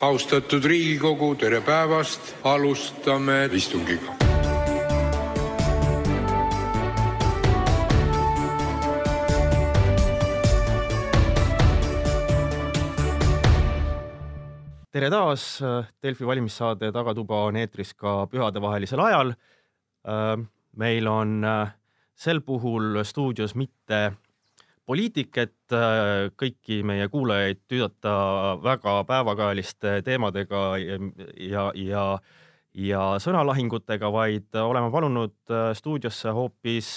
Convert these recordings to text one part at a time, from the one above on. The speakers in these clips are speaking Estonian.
austatud Riigikogu, tere päevast, alustame istungit. tere taas, Delfi valimissaade Tagatuba on eetris ka pühadevahelisel ajal. meil on sel puhul stuudios mitte poliitik, et kõiki meie kuulajaid tüüdata väga päevakajaliste teemadega ja, ja, ja, sõnalahingutega, vaid oleme palunud stuudiosse hoopis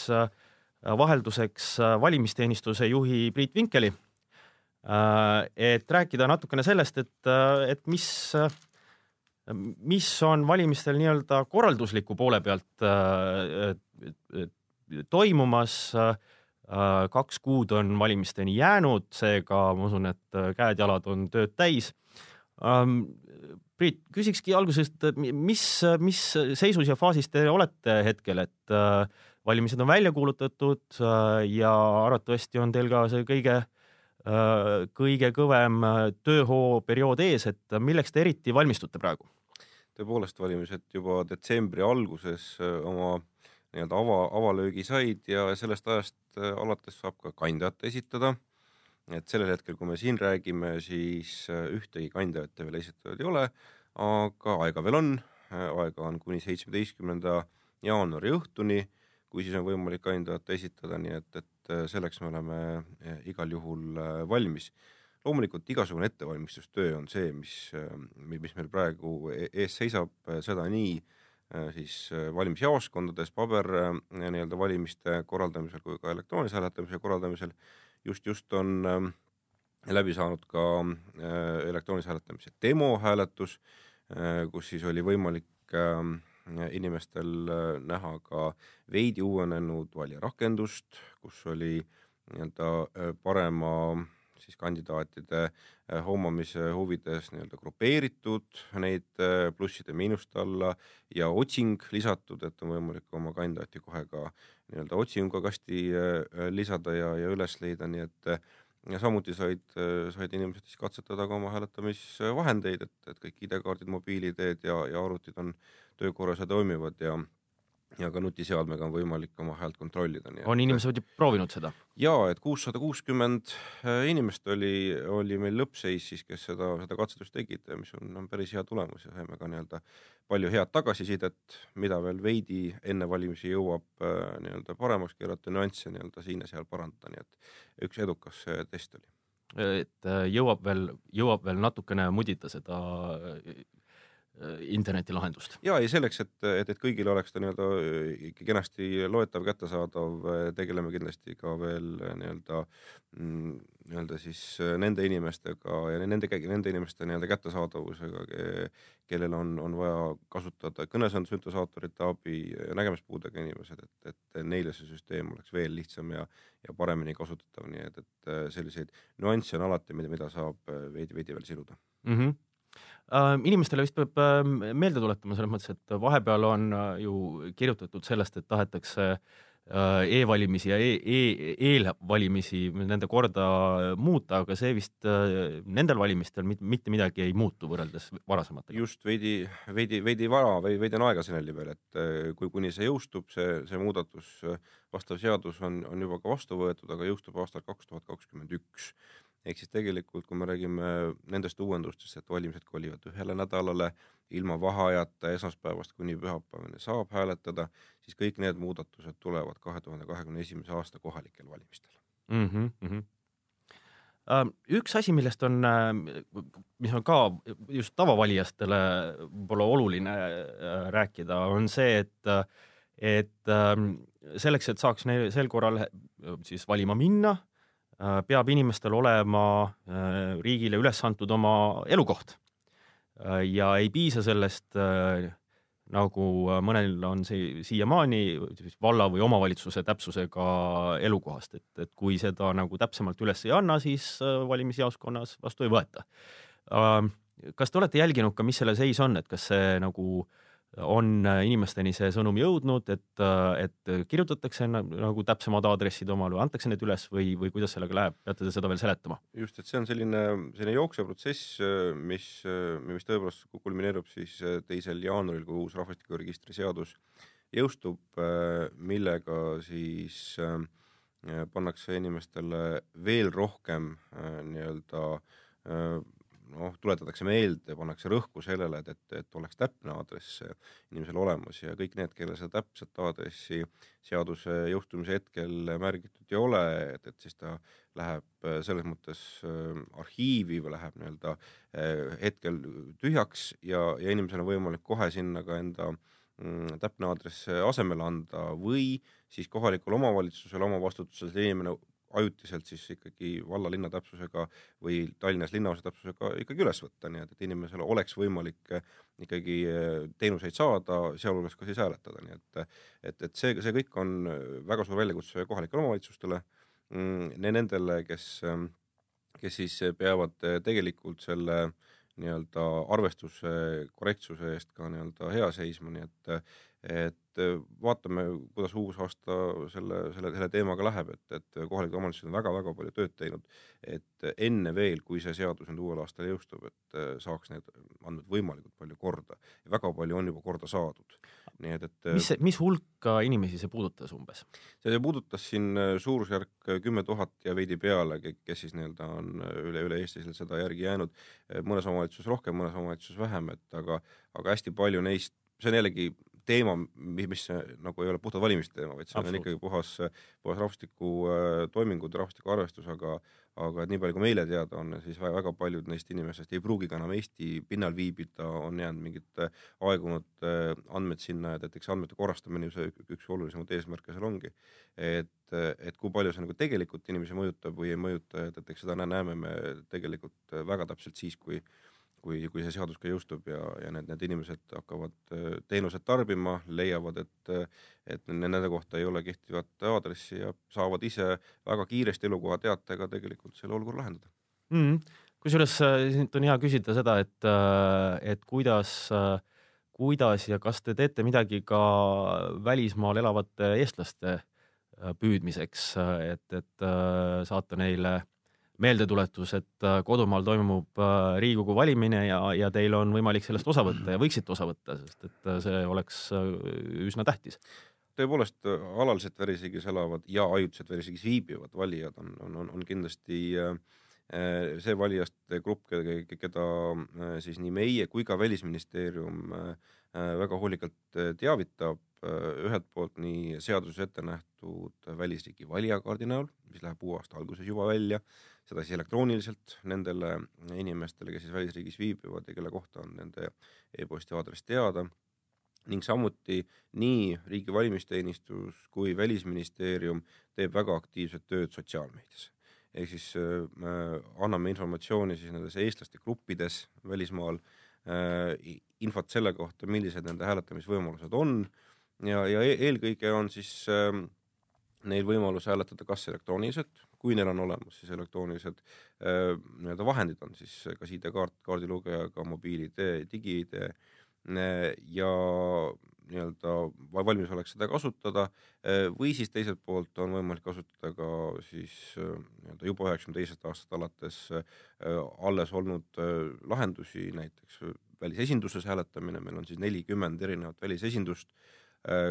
vahelduseks valimisteenistuse juhi Priit Vinkeli et rääkida natukene sellest, et, et mis, mis on valimistel nii-öelda korraldusliku poole pealt toimumas. Kaks kuud on valimisteni jäänud, seega ma usun, et käed-jalad on tööd täis. Priit, küsikski alguses, et mis, mis seisus ja faasis te olete hetkel, et valimised on välja kuulutatud ja arvatavasti on teil ka see kõige äh, Äh, kõige kõvem äh, tööhoo periood ees, et milleks te eriti valmistute praegu? tõepoolest, valimised juba detsembri alguses äh, oma nii-öelda ava, avalöögi said ja sellest ajast alates saab ka kandidaate esitada. et sellel hetkel, kui me siin räägime, siis ühtegi kandidaati veel esitatud ei ole, aga aega veel on, aega on kuni seitsmeteistkümnenda jaanuari õhtuni, kui siis on võimalik kandidaate esitada, nii et, et äh, selleks me oleme äh, igal juhul äh, valmis. loomulikult igasugune ettevalmistustöö on see, mis, mis meil praegu e-, ees seisab, seda nii siis valimisjaoskondades paber nii-öelda valimiste korraldamisel kui ka elektroonilise hääletamise korraldamisel. just, just on läbi saanud ka elektroonilise hääletamise demohääletus, kus siis oli võimalik inimestel äh, näha ka veidi uuenenud valijarakendust, kus oli nii-öelda äh, parema siis kandidaatide äh, homamise huvides nii-öelda grupeeritud neid plusside-miinuste alla ja otsing lisatud, et on võimalik oma kandidaati kohe ka nii-öelda otsingukasti lisada ja, ja üles leida, nii et ja samuti said, said inimesed siis katsetada ka oma hääletamisvahendeid, et, et kõik ID-kaardid, mobiil-ID-d ja, ja arvutid on töökorras ja toimivad ja ja ka nutiseadmega on võimalik oma häält kontrollida. on inimesed proovinud seda? ja, et kuussada kuuskümmend äh, inimest oli, oli meil lõppseis siis, kes seda, seda katsetust tegid, mis on, on päris hea tulemus ja saime ka nii-öelda palju head tagasisidet, mida veel veidi enne valimisi jõuab äh, nii-öelda paremaks keerata, nüansse nii-öelda siin ja seal parandada, nii et üks edukas äh, test oli. et jõuab veel, jõuab veel natukene mudida seda internetilahendust. ja ei selleks, et, et, et kõigile oleks ta nii-öelda äh, kenasti loetav, kättesaadav, äh, tegeleme kindlasti ka veel nii-öelda mm, nii-öelda siis nende inimestega ja nende, nende inimeste nii-öelda kättesaadavusega, kellel on, on vaja kasutada kõnesüntesaatorite abi, nägemispuudega inimesed, et, et neile see süsteem oleks veel lihtsam ja, ja paremini kasutatav, nii et, et selliseid nüansse on alati, mida, mida saab veidi, veidi veel siluda mm. -hmm Äh, inimestele vist peab ähm, meelde tuletama selles mõttes, et vahepeal on äh, ju kirjutatud sellest, et tahetakse äh, e-valimisi ja e e eelvalimisi, nende korda muuta, aga see vist nendel valimistel mitte midagi ei muutu võrreldes varasematega. just veidi, veidi, veidi vara või veidi on aega selleni veel, et kui, kuni see jõustub, see, see muudatus, vastav seadus on, on juba ka vastu võetud, aga jõustub aastal kaks tuhat kakskümmend üks ehk siis tegelikult, kui me räägime nendest uuendustest, et valimised kolivad ühele nädalale ilma vaheajata esmaspäevast kuni pühapäevani saab hääletada, siis kõik need muudatused tulevad kahe tuhande kahekümne esimese aasta kohalikel valimistel mm. -hmm. üks asi, millest on, äh, mis on ka just tavavalijastele võib-olla oluline äh, rääkida, on see, et, et ähm, selleks, et saaks neil sel korral siis valima minna Äh, peab inimestel olema äh, riigile üles antud oma elukoht. Äh, ja ei piisa sellest, nagu mõnel on see siiamaani valla või omavalitsuse täpsusega elukohast, et, et kui seda nagu täpsemalt üles ei anna, siis valimisjaoskonnas vastu ei võeta. kas te olete jälginud ka, mis selle seis on, et kas see nagu on inimesteni see sõnum jõudnud, et, et kirjutatakse nagu täpsemad aadressid omale või antakse need üles või, või kuidas sellega läheb, peate te seda veel seletama? just, et see on selline, selline jooksev protsess, mis, mis tõepoolest kulmineerub siis teisel jaanuaril, kui uus rahvastikuregistri seadus jõustub, millega siis pannakse inimestele veel rohkem nii-öelda noh, tuletatakse meelde, pannakse rõhku sellele, et, et, et oleks täpne aadress inimesel olemas ja kõik need, kellel seda täpset aadressi seaduse jõustumise hetkel märgitud ei ole, et, et siis ta läheb selles mõttes äh, arhiivi või läheb nii-öelda hetkel tühjaks ja, ja inimesel on võimalik kohe sinna ka enda mm, täpne aadress asemele anda või siis kohalikul omavalitsusel oma vastutusel inimene ajutiselt siis ikkagi valla-linna täpsusega või Tallinnas linnaosa täpsusega ikkagi üles võtta, nii et, et inimesel oleks võimalik eh, ikkagi eh, teenuseid saada, sealhulgas ka siis hääletada, nii et et, et see, see kõik on väga suur väljakutse kohalikele omavalitsustele, mm, nendele, kes, kes siis peavad tegelikult selle nii-öelda arvestuse korrektsuse eest ka nii-öelda hea seisma, nii et et äh, vaatame, kuidas uus aasta selle, selle, selle teemaga läheb, et, et kohalikud omavalitsused on väga-väga palju tööd teinud, et enne veel, kui see seadus nüüd uuel aastal jõustub, et äh, saaks need andmed võimalikult palju korda ja väga palju on juba korda saadud. nii et, et mis, mis hulka inimesi see puudutas umbes? see puudutas siin äh, suurusjärk kümme tuhat ja veidi peale, kes siis nii-öelda on üle, üle Eesti seda järgi jäänud, mõnes omavalitsuses rohkem, mõnes omavalitsuses vähem, et aga, aga hästi palju neist, see on jällegi teema, mis nagu ei ole puhtalt valimiste teema, vaid see on ikkagi puhas, puhas rahvastiku äh, toimingud, rahvastiku arvestus, aga aga et nii palju, kui meile teada on, siis väga, paljud neist inimestest ei pruugi ka enam Eesti pinnal viibida, on jäänud mingid äh, aegunud äh, andmed sinna, et, et eks andmete korrastamine ju see üks olulisemaid eesmärke seal ongi. et, et kui palju see nagu tegelikult inimesi mõjutab või ei mõjuta, et eks seda näeme me tegelikult väga täpselt siis, kui kui, kui see seadus ka jõustub ja, ja need, need inimesed hakkavad äh, teenuseid tarbima, leiavad, et, et nende kohta ei ole kehtivat aadressi ja saavad ise väga kiiresti elukohateatega tegelikult selle olukorra lahendada mm. -hmm. kusjuures äh, siit on hea küsida seda, et, äh, et kuidas, kuidas ja kas te teete midagi ka välismaal elavate eestlaste püüdmiseks, et, et saata neile meeldetuletus, et äh, kodumaal toimub äh, Riigikogu valimine ja, ja teil on võimalik sellest osa võtta ja võiksite osa võtta, sest et äh, see oleks üsna tähtis. tõepoolest, alaliselt välisriigis elavad ja ajutiselt välisriigis viibivad valijad on, on, on, on kindlasti see valijaste grupp, keda siis nii meie kui ka Välisministeerium väga hoolikalt teavitab, ühelt poolt nii seaduses ette nähtud välisriigi valijakaardi näol, mis läheb uue aasta alguses juba välja seda siis elektrooniliselt nendele inimestele, kes siis välisriigis viibivad ja kelle kohta on nende e-posti aadress teada ning samuti nii Riigi Valimisteenistus kui Välisministeerium teeb väga aktiivset tööd sotsiaalmeedias. Ehk siis äh, anname informatsiooni siis nendes eestlaste gruppides välismaal äh,, infot selle kohta, millised nende hääletamisvõimalused on. Ja, ja e eelkõige on siis äh, neil võimalus hääletada kas elektrooniliselt, kui neil on olemas siis elektroonilised äh, nii-öelda vahendid, on siis kas ID-kaart, kaardilugejaga, mobiil-ID, digi-ID ja nii-öelda valmisolek seda kasutada äh, või siis teiselt poolt on võimalik kasutada ka siis nii-öelda juba üheksakümne teisest aastast alates alles olnud lahendusi, näiteks välisesinduses hääletamine, meil on siis nelikümmend erinevat välisesindust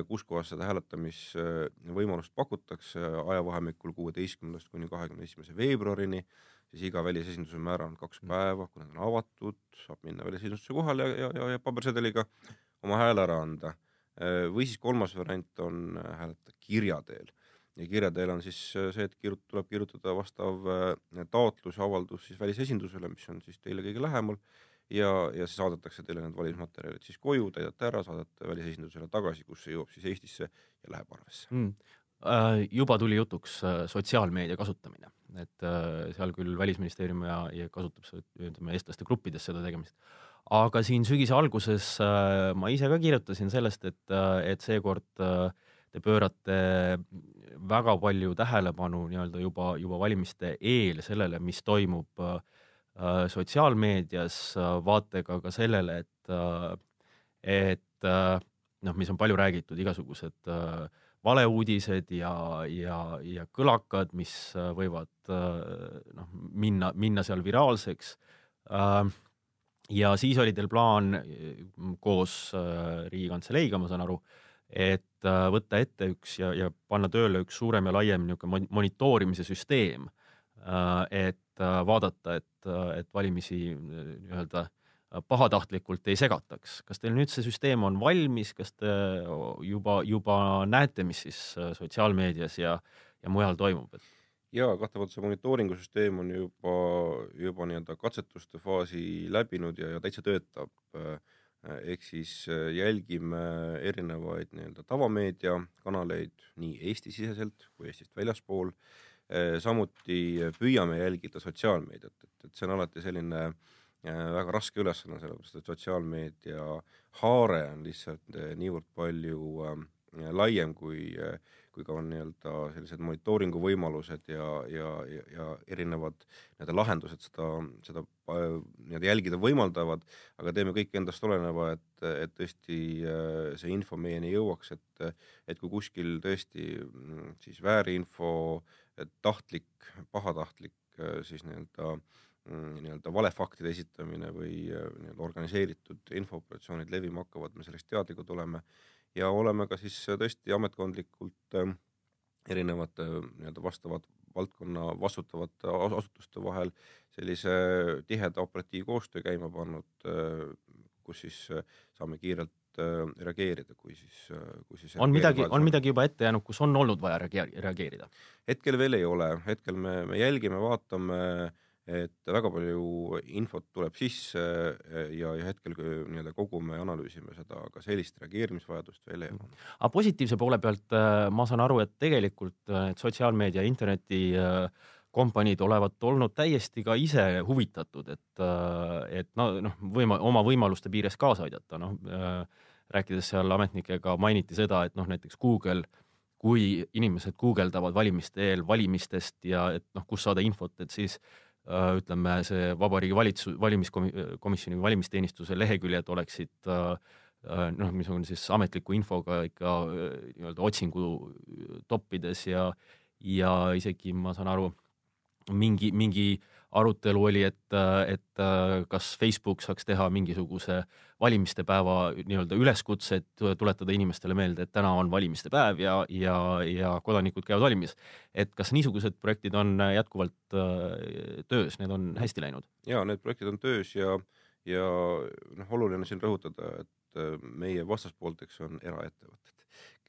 kus kohas seda hääletamisvõimalust pakutakse ajavahemikul kuueteistkümnendast kuni kahekümne esimese veebruarini, siis iga välisesinduse määr on kaks mm. päeva, kui nad on avatud, saab minna välisesinduse kohale ja, ja, ja, ja pabersedeliga oma hääle ära anda. Äh, või siis kolmas variant on äh, hääletada kirja teel. Ja kirja teel on siis see, et kirjut-, tuleb kirjutada vastav taotlus ja avaldus siis välisesindusele, mis on siis teile kõige lähemal. Ja, ja siis saadetakse teile need valimismaterjalid siis koju, täidate ära, saadate välisesindusele tagasi, kus see jõuab siis Eestisse ja läheb arvesse. Mm. Juba tuli jutuks sotsiaalmeedia kasutamine, et seal küll Välisministeerium ja, ja kasutab ütleme eestlaste gruppides seda tegemist, aga siin sügise alguses ma ise ka kirjutasin sellest, et, et seekord te pöörate väga palju tähelepanu nii-öelda juba, juba valimiste eel sellele, mis toimub äh, Äh, sotsiaalmeedias äh, vaatega ka sellele, et, äh, et noh, mis on palju räägitud, igasugused valeuudised ja, ja, ja kõlakad, mis võivad noh, minna, minna seal viraalseks. Ja siis oli teil plaan koos Riigikantseleiga, ma saan aru, et võtta ette üks ja, ja panna tööle üks suurem ja laiem niisugune monitoorimise süsteem Äh, et äh, vaadata, et, äh, et valimisi nii-öelda pahatahtlikult ei segataks. kas teil nüüd see süsteem on valmis, kas te juba, juba näete, mis siis sotsiaalmeedias ja, ja mujal toimub, et? Ja kahtlemata see monitooringusüsteem on juba, juba nii-öelda katsetuste faasi läbinud ja, ja täitsa töötab. ehk siis jälgime erinevaid nii-öelda tavameediakanaleid nii Eesti-siseselt kui Eestist väljaspool Äh, samuti püüame jälgida sotsiaalmeediat, et, et see on alati selline äh, väga raske ülesanne, sellepärast et sotsiaalmeedia haare on lihtsalt äh, niivõrd palju laiem kui, kui ka nii-öelda sellised monitooringu võimalused ja, ja, ja, ja erinevad nii-öelda lahendused seda, seda nii-öelda jälgida võimaldavad, aga teeme kõik endast oleneva, et, et tõesti see info meieni jõuaks, et, et kui kuskil tõesti mm, siis väärinfo äh, tahtlik, pahatahtlik äh, siis nii-öelda mm, nii-öelda valefaktide esitamine või äh, nii-öelda organiseeritud infooperatsioonid levima hakkavad, me sellest teadlikud oleme ja oleme ka siis tõesti ametkondlikult äh, erinevate nii-öelda vastavad valdkonna vastutavate asutuste vahel sellise tiheda operatiivkoostöö käima pannud, kus siis saame kiirelt reageerida, kui siis, kui siis on midagi, on midagi juba ette jäänud, kus on olnud vaja reageerida? hetkel veel ei ole, hetkel me, me jälgime, vaatame, et väga palju infot tuleb sisse ja, ja hetkel nii-öelda kogume ja analüüsime seda, aga sellist reageerimisvajadust veel ei ole. aga positiivse poole pealt ma saan aru, et tegelikult need sotsiaalmeedia, interneti kompaniid olevat olnud täiesti ka ise huvitatud, et, et no noh, võima-, oma võimaluste piires kaasa aidata, noh rääkides seal ametnikega mainiti seda, et noh, näiteks Google kui inimesed guugeldavad valimiste eel valimistest ja et noh, kus saada infot, et siis äh, ütleme, see Vabariigi Valitsus, valimiskomisjoni või valimisteenistuse leheküljed oleksid äh, äh noh, mis on siis ametliku infoga ikka äh, nii-öelda otsingu toppides ja, ja isegi ma saan aru, mingi, mingi arutelu oli, et, et kas Facebook saaks teha mingisuguse valimiste päeva nii-öelda üleskutse, et tuletada inimestele meelde, et täna on valimiste päev ja, ja, ja kodanikud käivad valimis. et kas niisugused projektid on jätkuvalt töös, need on hästi läinud? ja need projektid on töös ja, ja noh, oluline siin rõhutada, et meie vastaspoolteks on eraettevõtted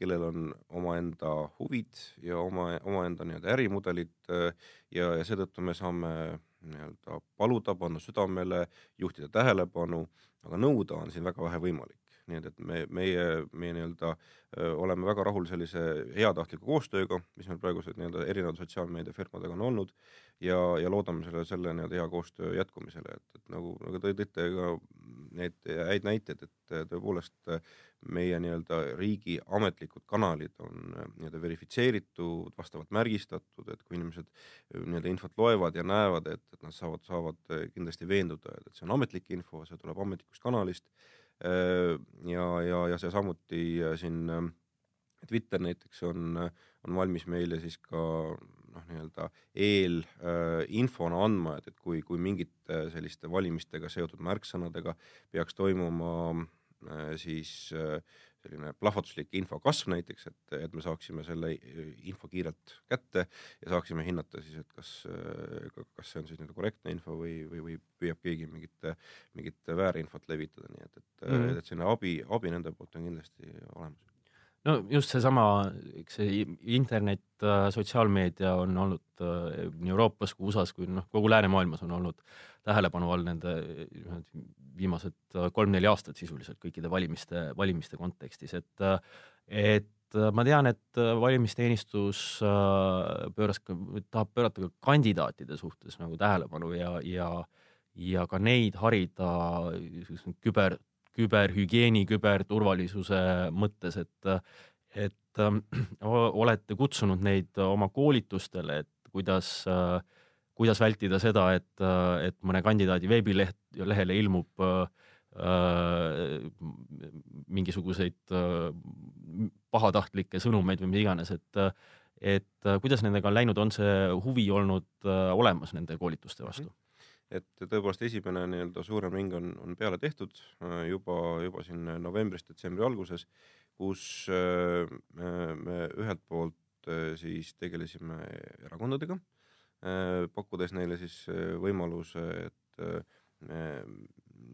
kellel on omaenda huvid ja oma, omaenda nii-öelda ärimudelid ja, ja seetõttu me saame nii-öelda paluda, panna südamele, juhtida tähelepanu, aga nõuda on siin väga vähe võimalik. Nii et, et me, meie, meie nii-öelda oleme väga rahul sellise heatahtliku koostööga, mis meil praegused nii-öelda erinevate sotsiaalmeediafirmadega on olnud ja, ja loodame selle, selle nii-öelda hea koostöö jätkumisele, et, et nagu, nagu te tõite ka neid häid näiteid, et tõepoolest meie nii-öelda riigi ametlikud kanalid on äh, nii-öelda verifitseeritud, vastavalt märgistatud, et kui inimesed äh, nii-öelda infot loevad ja näevad, et, et nad saavad, saavad äh, kindlasti veenduda, et see on ametlik info, see tuleb ametlikust kanalist. Ja, ja, ja see samuti siin Twitter näiteks on, on valmis meile siis ka noh, nii-öelda eelinfona andma, et, et kui, kui mingite selliste valimistega seotud märksõnadega peaks toimuma Äh, siis äh, selline plahvatuslik info kasv näiteks, et, et me saaksime selle info kiirelt kätte ja saaksime hinnata siis, et kas, äh, kas see on siis nii-öelda korrektne info või, või, või püüab keegi mingit, mingit väärinfot levitada, nii et, et mm, et selline abi, abi nende poolt on kindlasti olemas. No just seesama, eks see internet, sotsiaalmeedia on olnud nii Euroopas kui USA-s kui noh, kogu läänemaailmas on olnud tähelepanu all nende viimased kolm-neli aastat sisuliselt kõikide valimiste, valimiste kontekstis, et, et ma tean, et valimisteenistus pööras, tahab pöörata ka kandidaatide suhtes nagu tähelepanu ja, ja, ja ka neid harida küber, küberhügieeni, küberturvalisuse mõttes, et, et olete kutsunud neid oma koolitustele, et kuidas äh, kuidas vältida seda, et, et mõne kandidaadi veebileht, lehele ilmub äh, mingisuguseid pahatahtlikke sõnumeid või mida iganes, et et kuidas nendega on läinud, on see huvi olnud olemas nende koolituste vastu? et tõepoolest esimene nii-öelda suurem ring on, on peale tehtud juba, juba siin novembris-detsembri alguses, kus me ühelt poolt siis tegelesime erakondadega Äh, pakkudes neile siis äh, võimaluse, et äh,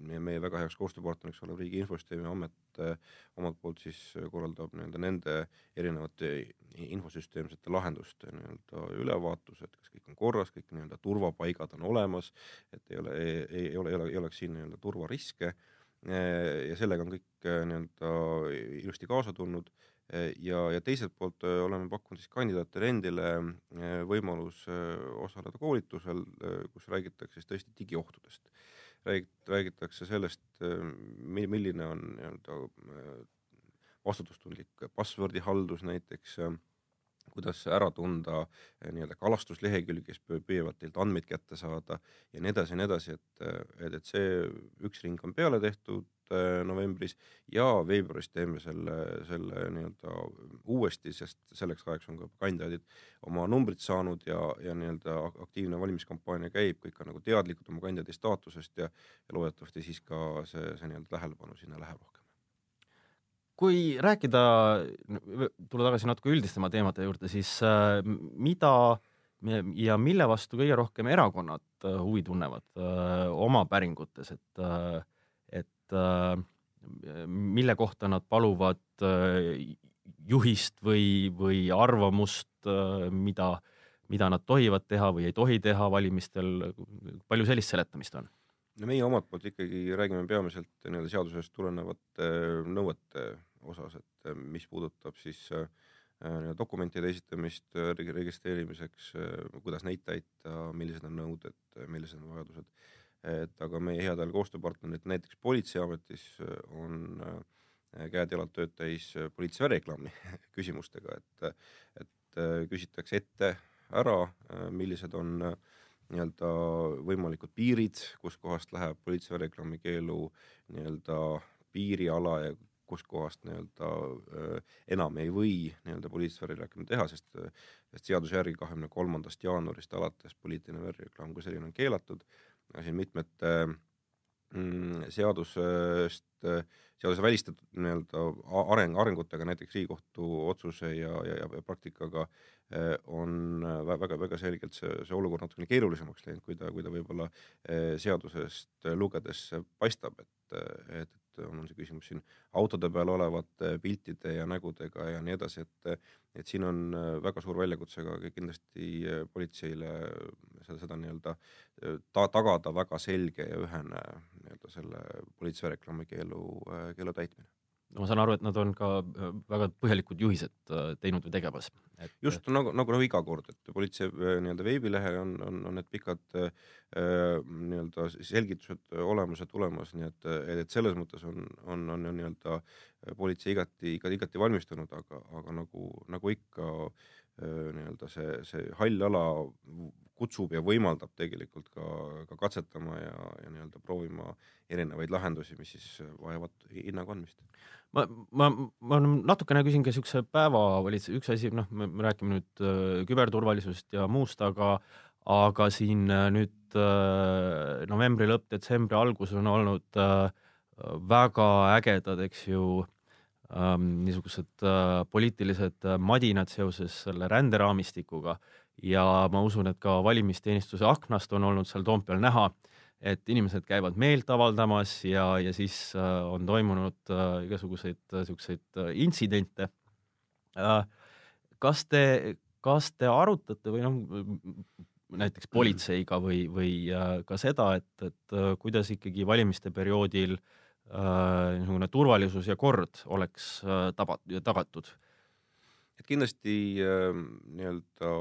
meie väga heaks koostööpartneriks olev Riigi Infosüsteemi Amet omalt poolt siis korraldab nii-öelda nende erinevate infosüsteemsete lahenduste nii-öelda ülevaatused, kas kõik on korras, kõik nii-öelda turvapaigad on olemas, et ei ole, ei, ei ole, ei oleks siin nii-öelda turvariske. ja sellega on kõik nii-öelda ilusti kaasa tulnud ja, ja teiselt poolt äh, oleme pakkunud siis kandidaatidele endile äh, võimalus äh, osaleda koolitusel, kus räägitakse siis tõesti digiohtudest. räägit-, räägitakse sellest, milline on nii-öelda vastutustundlik passwordi haldus näiteks kuidas ära tunda nii-öelda kalastuslehekülgi, kes püüavad teilt andmeid kätte saada ja nii edasi ja nii edasi, et, et, et see üks ring on peale tehtud eh, novembris ja veebruaris teeme selle, selle nii-öelda uuesti, sest selleks ajaks on ka kandidaadid oma numbrid saanud ja, ja nii-öelda aktiivne valimiskampaania käib, kõik on nagu teadlikud oma kandidaadi staatusest ja, ja loodetavasti siis ka see, see nii-öelda tähelepanu sinna läheb rohkem. Kui rääkida, tulla tagasi natuke üldistema teemade juurde, siis äh, mida ja mille vastu kõige rohkem erakonnad äh, huvi tunnevad äh, oma päringutes, et, et mille kohta nad paluvad juhist või, või arvamust, mida, mida nad tohivad teha või ei tohi teha valimistel, palju sellist seletamist on? no meie omalt poolt ikkagi räägime peamiselt nii-öelda seadusest tulenevate nõuete osas, et äh, mis puudutab siis äh, äh, dokumentide esitamist registreerimiseks, kuidas neid täita, millised on nõuded, millised on vajadused. Et aga meie headel koostööpartnerid näiteks Politseiametis on käed-jalad tööd täis politsei värereklaami küsimustega, et, et küsitakse ette ära, millised on nii-öelda võimalikud piirid, kuskohast läheb politsei värereklaami keelu nii-öelda piiriala ja kuskohast nii-öelda äh, enam ei või nii-öelda poliitilist värireklaami teha, sest, sest seaduse järgi kahekümne kolmandast jaanuarist alates poliitiline värireklaam kui selline on keelatud. siin mitmete mm, seadusest, seaduse välistatud nii-öelda areng, arengutega, näiteks Riigikohtu otsuse ja, ja, ja praktikaga äh, on väga-väga selgelt see, see olukord natukene keerulisemaks läinud, kui ta, kui ta võib-olla äh, seadusest lugedes paistab, et, et, et on see küsimus siin autode peal olevate piltide ja nägudega ja nii edasi, et, et siin on äh, väga suur väljakutse ka kindlasti äh, politseile seda, seda nii-öelda äh, ta, tagada väga selge ja ühene nii-öelda selle politseireklaami keelu, keelu täitmine ma saan aru, et nad on ka äh, väga põhjalikud juhised äh, teinud või tegemas. Et.... just nagu, nagu, nagu iga kord, et politsei äh, nii-öelda veebilehel on, on, on need pikad äh, nii-öelda selgitused olemas ja tulemas, nii et, et selles mõttes on, on, on nii-öelda politsei igati, igati, igati valmistunud, aga, aga nagu, nagu ikka nii-öelda see, see hall ala kutsub ja võimaldab tegelikult ka, ka katsetama ja, ja nii-öelda proovima erinevaid lahendusi, mis siis vajavad hinnaga andmist ma, ma, ma natukene küsin ka siukse päevavalitsuse, üks asi, noh, me räägime nüüd äh, küberturvalisusest ja muust, aga, aga siin äh, nüüd äh, novembri lõpp, detsembri algus on olnud äh, väga ägedad, eks ju ähm,, niisugused äh, poliitilised madinad seoses selle ränderaamistikuga. Ja ma usun, et ka valimisteenistuse aknast on olnud seal Toompeal näha et inimesed käivad meelt avaldamas ja, ja siis äh, on toimunud äh, igasuguseid äh, siukseid intsidente kas te, kas te arutate või noh, näiteks politseiga või, või ka seda, et, et kuidas ikkagi valimiste perioodil niisugune turvalisus ja kord oleks äh, taba, tagatud? et kindlasti nii-öelda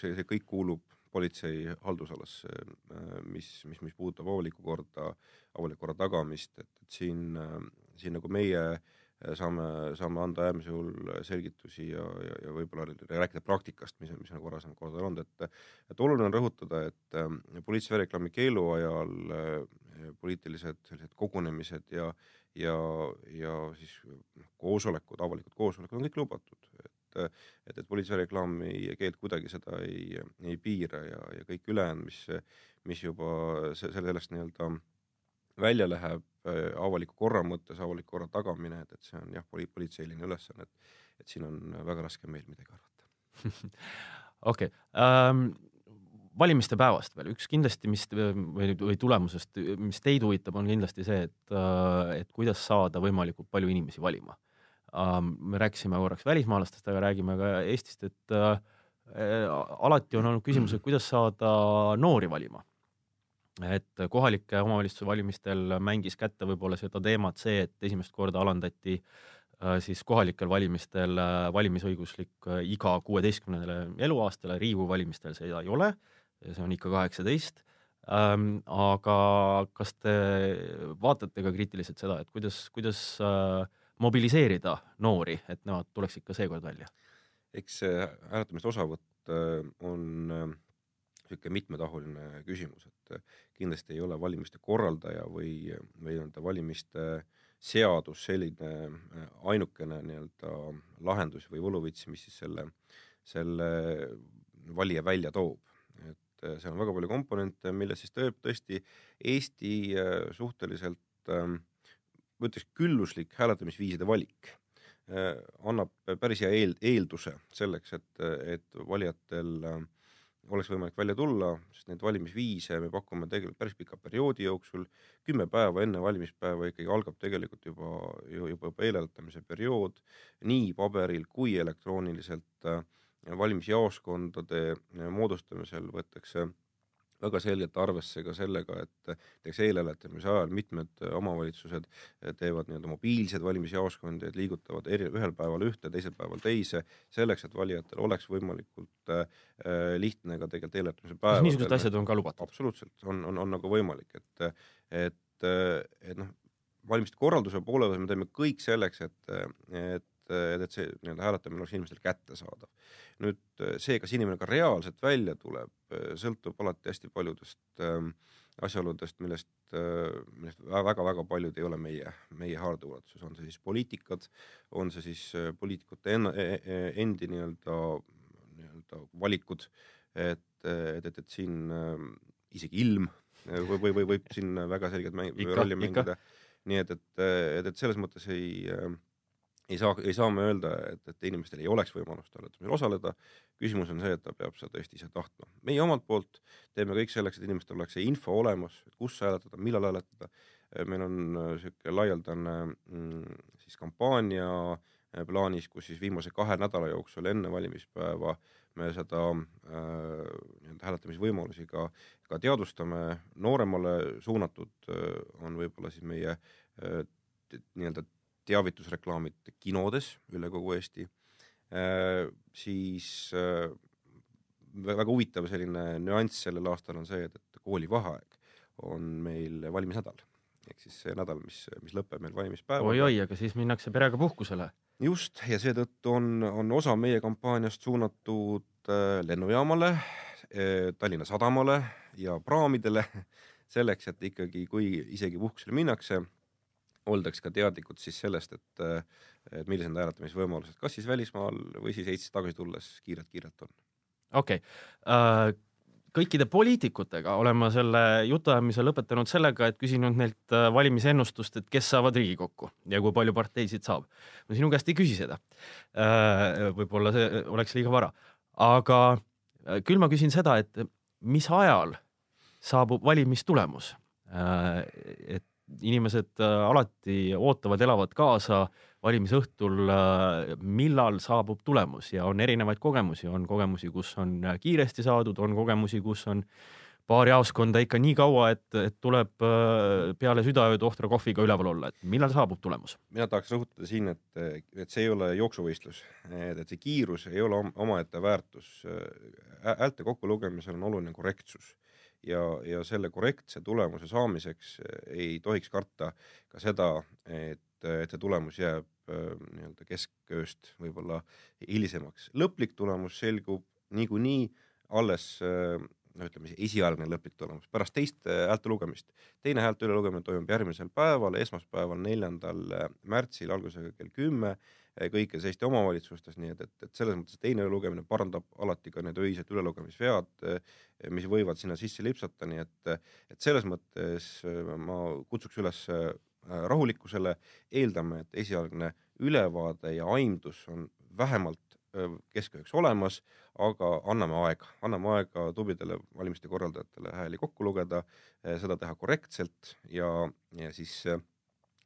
see, see kõik kuulub politsei haldusalasse, äh, mis, mis, mis puudutab avalikku korda, avaliku korra tagamist, et, et siin, äh, siin nagu meie äh, saame, saame anda äärmisel juhul selgitusi ja, ja, ja võib-olla rääkida praktikast, mis, mis nagu varasemalt kordadel olnud, et et oluline on rõhutada, et politsei värereklaami keelu ajal poliitilised sellised kogunemised ja, ja, ja siis noh, koosolekud, avalikud koosolekud on kõik lubatud, et, et, et politseireklaami keeld kuidagi seda ei, ei piira ja, ja kõik ülejäänud, mis, mis juba sellest nii-öelda välja läheb avaliku korra mõttes, avaliku korra tagamine, et, et see on jah, politseiline ülesanne, et, et siin on väga raske meil midagi arvata. okei, ähm, valimiste päevast veel üks kindlasti, mis või, või tulemusest, mis teid huvitab, on kindlasti see, et, äh, et kuidas saada võimalikult palju inimesi valima. Me rääkisime korraks välismaalastest, aga räägime ka Eestist, et äh, alati on olnud küsimus, et kuidas saada noori valima. et kohalike omavalitsuse valimistel mängis kätte võib-olla seda teemat see, et esimest korda alandati äh, siis kohalikel valimistel valimisõiguslik iga kuueteistkümnendale eluaastale, Riigikogu valimistel seda ei ole see on ikka kaheksateist ähm,. aga kas te vaatate ka kriitiliselt seda, et kuidas, kuidas äh, mobiliseerida noori, et nemad tuleks ikka seekord välja? eks see hääletamist osavõtt äh, on niisugune äh, mitmetahuline küsimus, et äh, kindlasti ei ole valimiste korraldaja või, või nii-öelda valimiste seadus selline äh, ainukene nii-öelda lahendus või võluvits, mis siis selle, selle valija välja toob et äh, seal on väga palju komponente, milles siis tõesti Eesti äh, suhteliselt ähm, ma ütleks külluslik hääletamisviiside valik äh, annab päris hea eel, eelduse selleks, et, et valijatel oleks võimalik välja tulla, sest neid valimisviise me pakume tegelikult päris pika perioodi jooksul. kümme päeva enne valimispäeva ikkagi algab tegelikult juba, juba, juba eelhääletamise periood nii paberil kui elektrooniliselt valimisjaoskondade moodustamisel võetakse väga selgelt arvesse ka sellega, et näiteks eelhääletamise ajal mitmed omavalitsused teevad nii-öelda mobiilseid valimisjaoskondi, et liigutavad eri, ühel päeval ühte, teisel päeval teise, selleks, et valijatel oleks võimalikult äh, lihtne ka tegelikult eelhääletamise päeval. niisugused asjad on ka lubatud? absoluutselt, on, on, on nagu võimalik, et, et, et noh, valimiste korralduse poole peal me teeme kõik selleks, et, et et, et see nii-öelda hääletamine oleks inimestele kättesaadav. nüüd see, kas inimene ka reaalselt välja tuleb, sõltub alati hästi paljudest äh, asjaoludest, millest äh,, millest väga-väga paljud ei ole meie, meie haardeulatuses, on see siis poliitikad, on see siis äh, poliitikute enna, e, e, endi nii-öelda, nii-öelda valikud, et, et, et, et siin äh, isegi ilm või, või, või võib siin väga selgelt mäng, rolli mängida. nii et, et, et, et selles mõttes ei äh, ei saa, ei saa me öelda, et, et inimestel ei oleks võimalust hääletamisel osaleda. küsimus on see, et ta peab seda tõesti ise tahtma. meie omalt poolt teeme kõik selleks, et inimestel oleks see info olemas, kus hääletada, millal hääletada. meil on äh, laialdane mm, siis kampaania äh, plaanis, kus siis viimase kahe nädala jooksul enne valimispäeva me seda äh, nii-öelda hääletamisvõimalusi ka, ka teadvustame. nooremale suunatud äh, on võib-olla siis meie äh, nii-öelda teavitusreklaamid kinodes üle kogu Eesti äh,, siis äh, väga huvitav selline nüanss sellel aastal on see, et, et koolivaheaeg on meil valimisnädal ehk siis see nädal, mis, mis lõpeb meil valimispäevaga. oi-oi, aga siis minnakse perega puhkusele. just, ja seetõttu on, on osa meie kampaaniast suunatud äh, lennujaamale Tallinna Sadamale ja praamidele selleks, et ikkagi, kui isegi puhkusele minnakse, oldaks ka teadlikud siis sellest, et, et millised need hääletamisvõimalused, kas siis välismaal või siis Eestisse tagasi tulles kiirelt-kiirelt on. okei okay. uh kõikide poliitikutega olen ma selle jutuajamise lõpetanud sellega, et küsinud neilt äh, valimisennustust, et kes saavad Riigikokku ja kui palju parteisid saab. ma sinu käest ei küsi seda. Äh, võib-olla see oleks liiga vara, aga küll ma küsin seda, et mis ajal saabub valimistulemus. et inimesed äh, alati ootavad, elavad kaasa valimisõhtul, äh, millal saabub tulemus ja on erinevaid kogemusi, on kogemusi, kus on äh, kiiresti saadud, on kogemusi, kus on paar jaoskonda ikka nii kaua, et, et tuleb peale südaööd ohtra kohviga üleval olla, et millal saabub tulemus? mina tahaks rõhutada siin, et, et see ei ole jooksuvõistlus, et see kiirus ei ole omaette väärtus. häälte kokkulugemisel on oluline korrektsus ja, ja selle korrektse tulemuse saamiseks eh, ei tohiks karta ka seda, et, et see tulemus jääb eh, nii-öelda keskööst võib-olla hilisemaks. lõplik tulemus selgub niikuinii alles eh, no ütleme esialgne lõplik tulemus pärast teist äh, häälte lugemist. teine häälte ülelugemine toimub järgmisel päeval, esmaspäeval, neljandal äh, märtsil algusega kell kümme kõikides Eesti omavalitsustes, nii et, et, et selles mõttes teine lugemine parandab alati ka need öised ülelugemisvead, mis võivad sinna sisse lipsata, nii et, et selles mõttes ma kutsuks üles rahulikkusele, eeldame, et esialgne ülevaade ja aimdus on vähemalt keskööks olemas, aga anname aega, anname aega tublidele valimiste korraldajatele hääli kokku lugeda, seda teha korrektselt ja, ja siis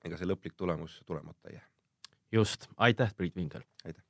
ega see lõplik tulemus tulemata ei jää. just, aitäh, Priit Vingel. aitäh.